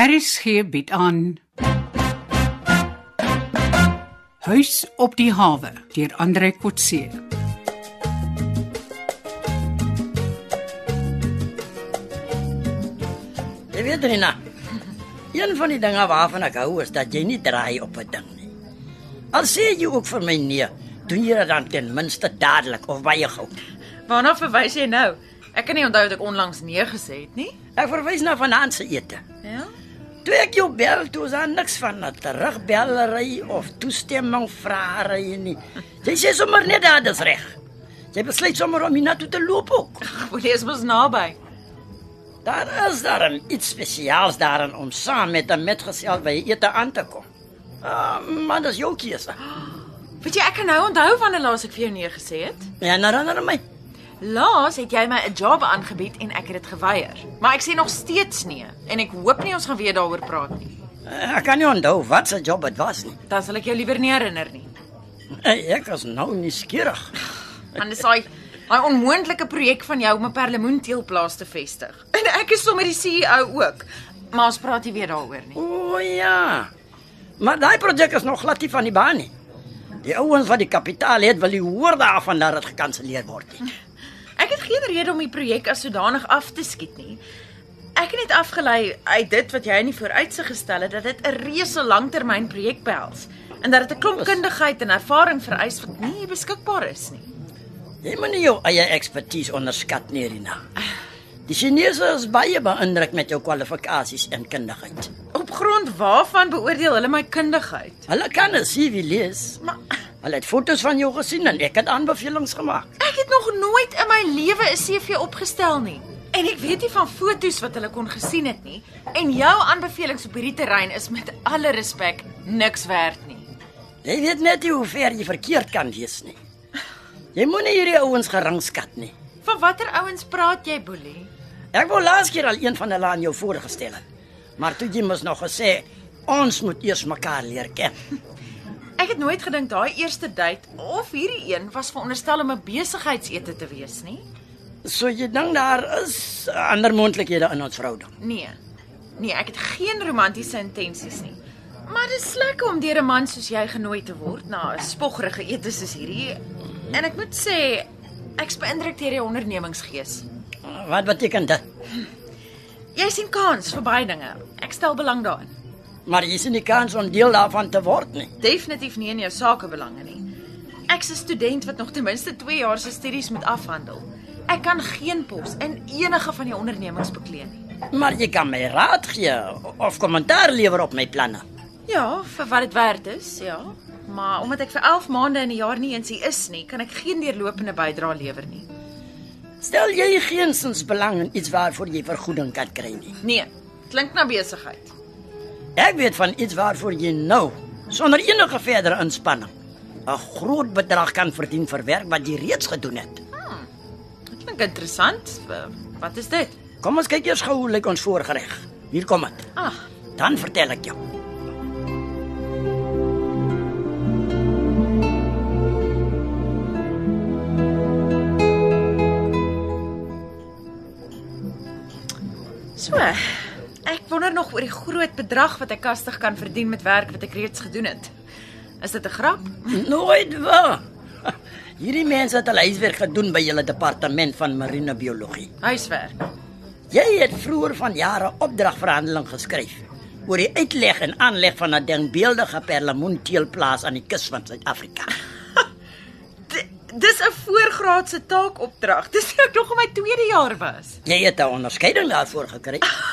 RSG bied aan Huis op die hawe deur Andre Kotse. Jy weet Rina. Een van die dinge waarvan ek hou is dat jy nie draai op 'n ding nie. Al sê jy ook vir my nee, doen jy dit dan ten minste dadelik of baie gou. Waarna verwys jy nou? Ek kan nie onthou dat ek onlangs nee gesê het nie. Ek verwys na vanaand se ete. Ja. Toe ek jou bel, toe daar niks van 'n terugbellery of toestemming vrae nie. Jy sê sommer net dat dit reg. Jy besluit sommer om hiernatoe te loop ook. Wil jy mos naby? Daar is daar iets spesiaals daarin om saam met 'n metgesel by ete aan te kom. Ah, maar dis jou keuse. Weet jy ek kan nou onthou wanneer laas ek vir jou nee gesê het? Ja, nou herinner my. Laas het jy my 'n job aangebied en ek het dit geweier. Maar ek sê nog steeds nee en ek hoop nie ons gaan weer daaroor praat nie. Eh, Ek kan nie onthou wat se job dit was nie. Dan sal ek jou liewer nie herinner nie. Eh, Ek is nou nie skieurig. Want dis daai daai onmoontlike projek van jou om 'n perlemoenteelplaas te vestig. En ek is sommer die CEO ook. Maar ons praat nie weer daaroor nie. O ja. Maar daai projek is nog glad nie van die baan nie. Die ouens wat die kapitaal het, wil nie hoor daarvan dat dit gekanselleer word nie. Ek het geen rede om die projek as sodanig af te skiet nie. Ek het net afgelei uit dit wat jy in die vooruitsig gestel het dat dit 'n reuse langtermynprojek behels en dat dit 'n klomp kundigheid en ervaring vereis wat nie beskikbaar is nie. Jy moet nie jou eie ekspertise onderskat nie, Rina. Die Chinese is baie beïndruk met jou kwalifikasies en kundigheid. Op grond waarvan beoordeel hulle my kundigheid? Hulle kan 'n CV lees. Maar Hulle het foto's van jou gesien en ek het aanbevelings gemaak. ek het nog nooit in my lewe 'n CV opgestel nie. En ek weet nie van foto's wat hulle kon gesien het nie. En jou aanbevelings op hierdie terrein is met alle respek niks werd nie. Jy weet net nie hoe ver jy verkeerd kan wees nie. Jy moenie hierdie ouens geringskat nie. Van watter ouens praat jy, Boelie? Ek wou laas keer al een van hulle aan jou voorgestel het. Maar toe jy mos nog gesê ons moet eers mekaar leer ken. Ek het nooit gedink daai eerste date of hierdie een was veronderstel om 'n besigheidsete te wees nie. So jy dink daar is ander moontlikhede in ons verhouding. Nee. Nee, ek het geen romantiese intensies nie. Maar dit is lekker om deur 'n man soos jy genooi te word na 'n spoggerige ete soos hierdie. En ek moet sê ek's beïndruk deur die ondernemingsgees. Wat beteken dit? Jy sien kans vir baie dinge. Ek stel belang daarin. Maar jy sien nie kans om deel daarvan te word nie. Definitief nie in jou sakebelange nie. Ek's 'n student wat nog ten minste 2 jaar se studies moet afhandel. Ek kan geen pos in enige van die ondernemings beklee nie. Maar jy kan my raad gee of kommentaar lewer op my planne. Ja, vir wat dit werd is, ja. Maar omdat ek vir 11 maande in 'n jaar nie eens hier is nie, kan ek geen deurlopende bydrae lewer nie. Stel jy geensins belang in iets waarvoor jy vergoeding kan kry nie. Nee, klink na besigheid. Ek weet van iets waarvoor jy nou sonder enige verdere inspanning 'n groot bedrag kan verdien vir werk wat jy reeds gedoen het. Dit klink interessant. Wat is dit? Kom ons kyk eers gou hoe lyk ons voorgereg. Hier kom dit. Ah, Dan vertel ek jou. so. Ek wonder nog oor die groot bedrag wat ek kastig kan verdien met werk wat ek reeds gedoen het. Is dit 'n grap? Nooit waar. Hierdie mense het hulle huiswerk gedoen by julle departement van marine biologie. Huiswerk. Jy het vroeër van jare opdragverhandeling geskryf oor die uitleg en aanleg van 'n denkbeeldige perlemoenteelplaas aan die kus van Suid-Afrika. Dis 'n voorgraadse taakopdrag. Dis ek nog in my tweede jaar was. Jy het 'n onderskeiding daarvoor gekry.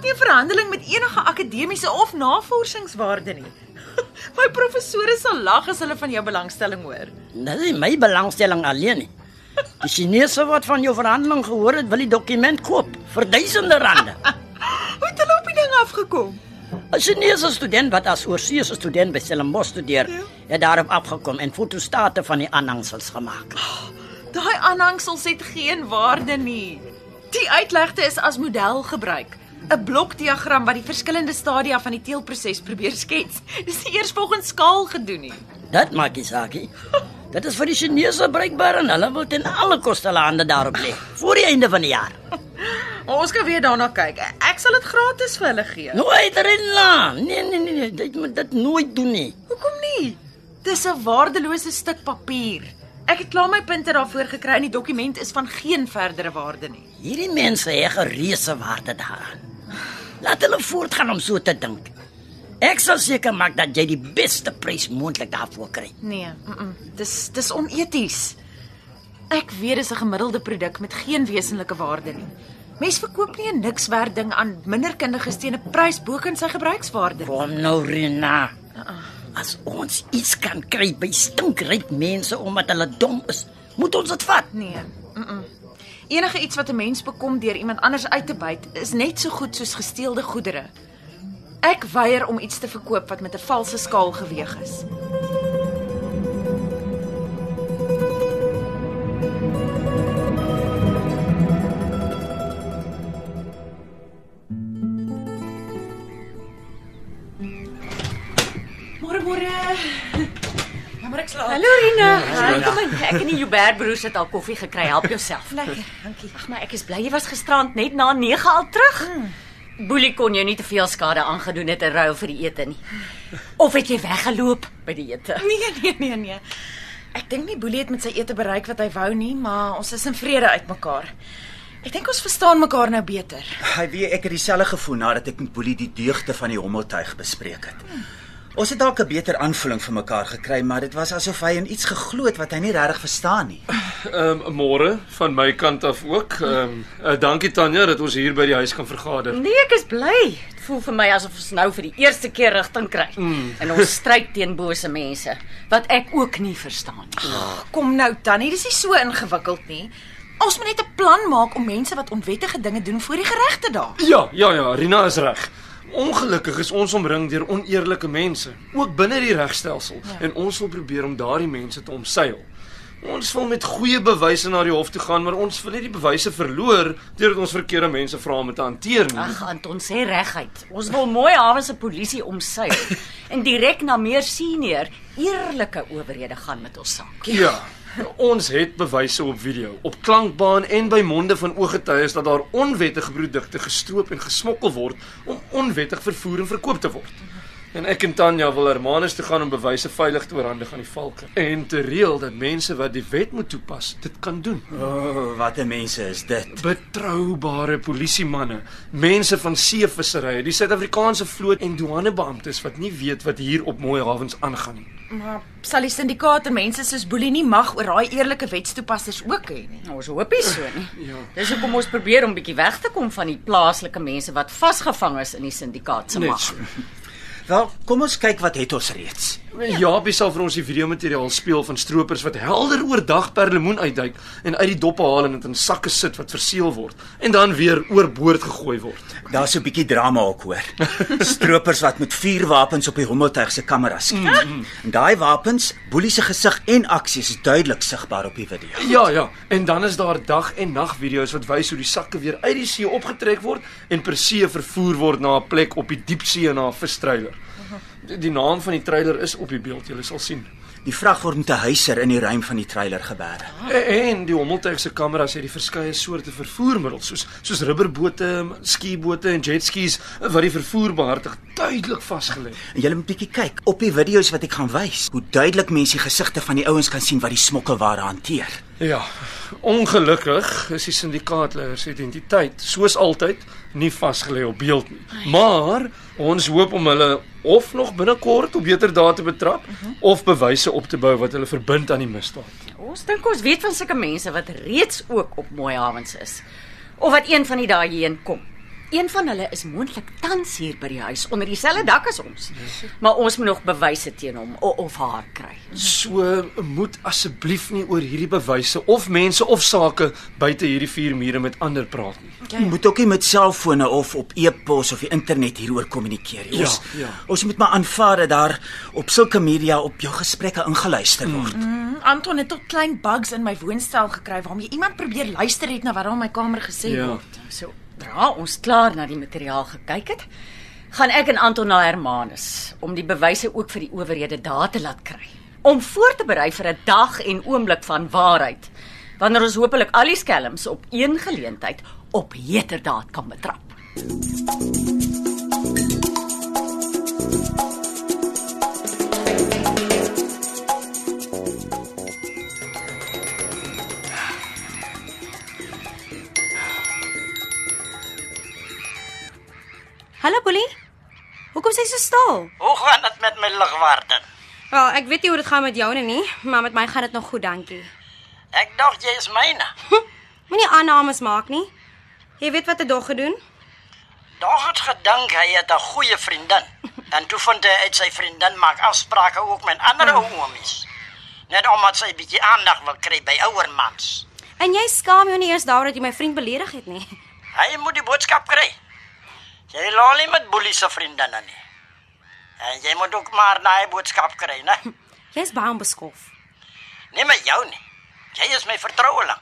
Glad nie 'n verhandeling met enige akademiese of navorsingswaarde nie. My professore sal lag as hulle van jou belangstelling hoor. Nie my belangstelling alleen nie. Die Chinese wat van jou verhandeling gehoor het, wil die dokument koop vir duisende rande. Hoe het hulle op die ding afgekom? 'n Chinese student wat as oorseese student by Stellenbosch studeer, het daarop afgekom en fotostate van die aanhangsels gemaak. Daai aanhangsels het geen waarde nie. Die uitlegte is as model gebruik. 'n Blokdiagram wat die verskillende stadia van die teelproses probeer skets. Dis nie eers volgens skaal gedoen nie. Dit maak die saakie. Dit is vir die Chinese bruikbaar en hulle wil ten alle koste hulle hande daarop lê voor die einde van die jaar. Ons kan weer daarna kyk. Ek sal dit gratis vir hulle gee. Nooit Rina. Nee nee nee, nee. dit moet dit nooit doen nie. Hoekom nie? Dis 'n waardelose stuk papier. Ek het klaar my punte daarvoor gekry en die dokument is van geen verdere waarde nie. Hierdie mense heg 'n reuse waarde daaraan. Laat hulle voortgaan om so te dink. Ek sal seker maak dat jy die beste prys moontlik daarvoor kry. Nee, mm -mm, dis dis oneties. Ek weet dis 'n gemiddelde produk met geen wesenlike waarde nie. Mens verkoop nie 'n niks werd ding aan minderkundiges teen 'n prys bo kan sy gebruikswaarde. Kom nou Rina. As ons iets kan kry by stinkryk mense omdat hulle dom is, moet ons dit vat. Nee. Mm -mm. Enige iets wat 'n mens bekom deur iemand anders uit te byt, is net so goed soos gesteelde goedere. Ek weier om iets te verkoop wat met 'n valse skaal geweeg is. Rina. Kom in. Ek en die Joubert broers het al koffie gekry. Help jouself. Lekker, dankie. Ag maar ek is bly jy was gisterand net na 9 al terug. Boelie kon jou nie te veel skade aangedoen het in ruil vir die ete nie. Of het jy weggeloop by die ete? Nee, nee, nee, nee. Ek dink nie Boelie het met sy ete bereik wat hy wou nie, maar ons is in vrede uitmekaar. Ek dink ons verstaan mekaar nou beter. Hy weet ek het dieselfde gevoel nadat ek met Boelie die deugde van die hommeltuig bespreek het. Ons het dalk 'n beter aanvulling vir mekaar gekry, maar dit was asof hy in iets geglo het wat hy nie regtig verstaan nie. Ehm um, môre van my kant af ook. Ehm um, uh, dankie Tanya dat ons hier by die huis kan vergader. Nee, ek is bly. Dit voel vir my asof ons nou vir die eerste keer rigting kry. Mm. En ons stryd teen bose mense wat ek ook nie verstaan nie. Kom nou Tannie, dis nie so ingewikkeld nie. Ons moet net 'n plan maak om mense wat onwettige dinge doen voor die reg te daag. Ja, ja, ja, Rina is reg. Ongelukkig is ons omring deur oneerlike mense, ook binne die regstelsel, ja. en ons wil probeer om daardie mense te omseil. Ons wil met goeie bewyse na die hof toe gaan, maar ons wil nie die bewyse verloor deurdat ons verkeerde mense vra om te hanteer nie. Ag, Anton sê reguit. Ons wil mooi hawe se polisie omseil en direk na meer senior eerlike owerhede gaan met ons saak. Ja. Ons het bewyse op video, op klankbaan en by monde van ooggetuies dat daar onwettige produkte gestroop en gesmokkel word om onwettig vervoer en verkoop te word. En ek en Tanya wil Hermanus toe gaan om bewyse veilig te oorhandig aan die valke en te reël dat mense wat die wet moet toepas, dit kan doen. O, oh, wat 'n mense is dit. Betroubare polisiemanne, mense van seevisserye, die Suid-Afrikaanse vloot en douanebeamptes wat nie weet wat hier op mooi hawens aangaan nie. Maar sal die syndikaate mense soos Boelie nie mag oor daai eerlike wetstoepassers ook hê nie. Nou, Ons hoop nie so nie. Ja. Dis hoekom ons probeer om bietjie weg te kom van die plaaslike mense wat vasgevang is in die syndikaat se Net mag. so. Wel, kom ons kyk wat het ons reeds. Japie sal vir ons die videomateriaal speel van stroopers wat helder oordag per lemoen uitduik en uit die doppe haal en dit in sakke sit wat verseël word en dan weer oorboord gegooi word. Daar's 'n bietjie drama ook hoor. Stroopers wat met vuurwapens op die hommeltuig se kameras skiet. Mm, en daai wapens, Boelie se gesig en aksies is duidelik sigbaar op die video. Ja, ja, en dan is daar dag en nag video's wat wys hoe die sakke weer uit die see opgetrek word en per see vervoer word na 'n plek op die diepsee na 'n vistreiler. Die, naam van die trailer is op die beeld, jy sal sien. Die vrag word met 'n huiser in die ruim van die trailer geberg. En die hommeltuig se kameras het die verskeie soorte vervoermiddels soos soos rubberbote, skiebote en jetskis wat die vervoer behartig duidelik vasgelê. En jy moet bietjie kyk op die video's wat ek gaan wys, hoe duidelik mense die gesigte van die ouens kan sien wat die smokkelware hanteer. Ja. Ongelukkig is die syndikaatleiers se identiteit soos altyd nie vasgelê op beeld nie. Maar ons hoop om hulle of nog binnekort op beter dae te betrap of bewyse op te bou wat hulle verbind aan die misdaad. Ons dink ons weet van sulke mense wat reeds ook op mooi hawens is of wat een van die dae hierheen kom. Een van hulle is moontlik tans hier by die huis onder dieselfde dak as ons. Maar ons moet nog bewyse teen hom o- of haar kry. So moet asseblief nie oor hierdie bewyse of mense of sake buite hierdie vier mure met ander praat nie. Jy moet ook nie met selfone of op e-pos of die internet hieroor kommunikeer nie. Ja, Ons ja. ons moet maar aanvaar dat daar op sulke media op jou gesprekke ingeluister word. Mm, Anton het tot klein bugs in my woonstel gekry waarmee iemand probeer luister het na wat daar in my kamer gesê Ja. word. So, dra ons klaar na die materiaal gekyk het, gaan ek en Anton na Hermanus om die bewyse ook vir die owerhede daar te laat kry. om voor te berei vir 'n dag en oomblik van waarheid. Wanneer ons hopelik al die skelms op een geleentheid op heterdaad kan betrap. Hallo Boelie. Hoekom sê jy so stil? Hoe gaan dit met my ligwaarde? Wel, ek weet nie hoe dit gaan met jou nie, maar met my gaan dit nog goed, dankie. Ek dink jy is myne. Moenie aannames maak nie. Jy weet wat 'n dog gedoen? Dog het gedink hy het 'n goeie vriendin. En toe vind hy uit sy vriendin maak afsprake ook met ander oomies. Net omdat sy 'n bietjie aandag wil kry by ouer mans. En jy skaam jou nie eers daaroor dat jy my vriend beledig het nie. Hy moet die boodskap kry. Jy lol nie met boelie se vriendinne nie. En jy moet ook maar daai boodskap kry, né? Jy's baie onbeskof. Nie met jou nie. Jy is my vertroueling.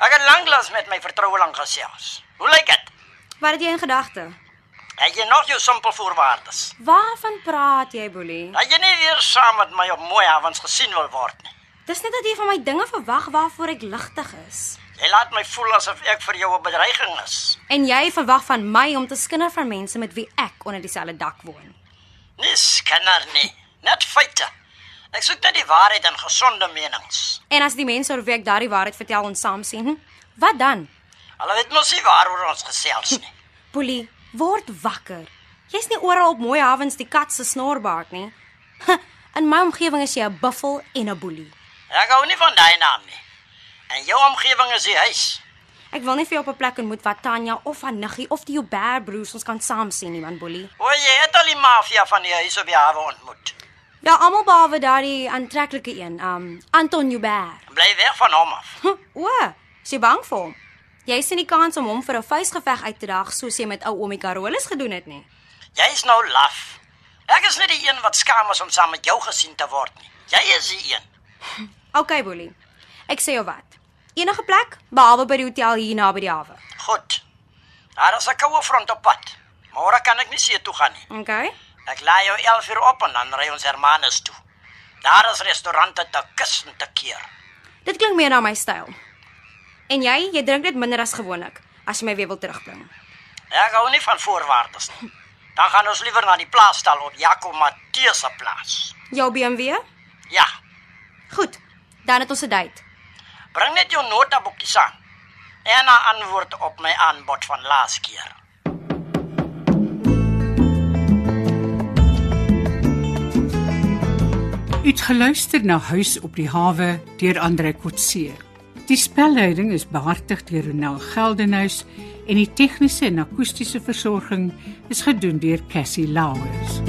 Ek het lanklaas met my vertroueling gesels. Hoe lyk dit? Wat het jy in gedagte? Het jy nog jou simpel voorwaardes? Waarvan praat jy, Boelie? Dat jy nie weer saam met my op mooi avonds gesien wil word nie. Dis net dat jy van my dinge verwag waarvoor ek ligtig is. Jy laat my voel asof ek vir jou 'n bedreiging is. En jy verwag van my om te skinder van mense met wie ek onder dieselfde dak woon. Nie skinner nie, net feite. Ek soek net die waarheid en gesonde menings. En as die mense oor wie ek daardie waarheid vertel ons saam sien, wat dan? Hulle weet mos nie waaroor ons gesels nie. Boelie, word wakker. Jy's nie oral op mooi havens die kat se snorbaard nie. In my omgewing is jy 'n buffel en 'n boelie. Ek hou nie van daai naam nie. En jou omgewing is die huis. Ek wil nie vir jou op 'n plek ontmoet waar Tanya of haar niggie of die Joubert broers ons kan saam sien nie, man boelie. O, jy het al die mafia van die huis op die hawe ontmoet. Ja, almal behalwe daardie aantreklike een, um Anton Joubert. Bly weg van hom af. O, is jy bang vir hom? Jy sien die kans om hom vir 'n vuisgeveg uit te daag soos jy met ou Oomie Carolus gedoen het nie. Jy's nou laf. Ek is nie die een wat skaam is om saam met jou gesien te word nie. Jy is die een. OK, boelie. Ek sê jou wat. Enige plek behalwe by die hotel hier naby die hawe. Goed. Daar is 'n koue front op pad. Môre kan ek nie see toe gaan nie. OK? Ek laai jou 11 uur op en dan ry ons Hermanus toe. Daar is restaurante te kus en te keer. Dit klink meer na my styl. En jy, jy drink net minder as gewoonlik as jy my weer wil terugbring. Ek hou nie van voorwaardes nie. Dan gaan ons liewer na die plaasstal op Jaco Matthee se plaas. Jou BMW? Ja, Goed. Dan het ons 'n date. Bring net jou notaboekie saam. En 'n antwoord op my aanbod van laas keer. Uitgeluister na Huis op die hawe deur Andre Kotse. Die spelleiding is behartig deur Ronel Geldenhuys en die tegniese en akoestiese versorging is gedoen deur Cassie Lauers.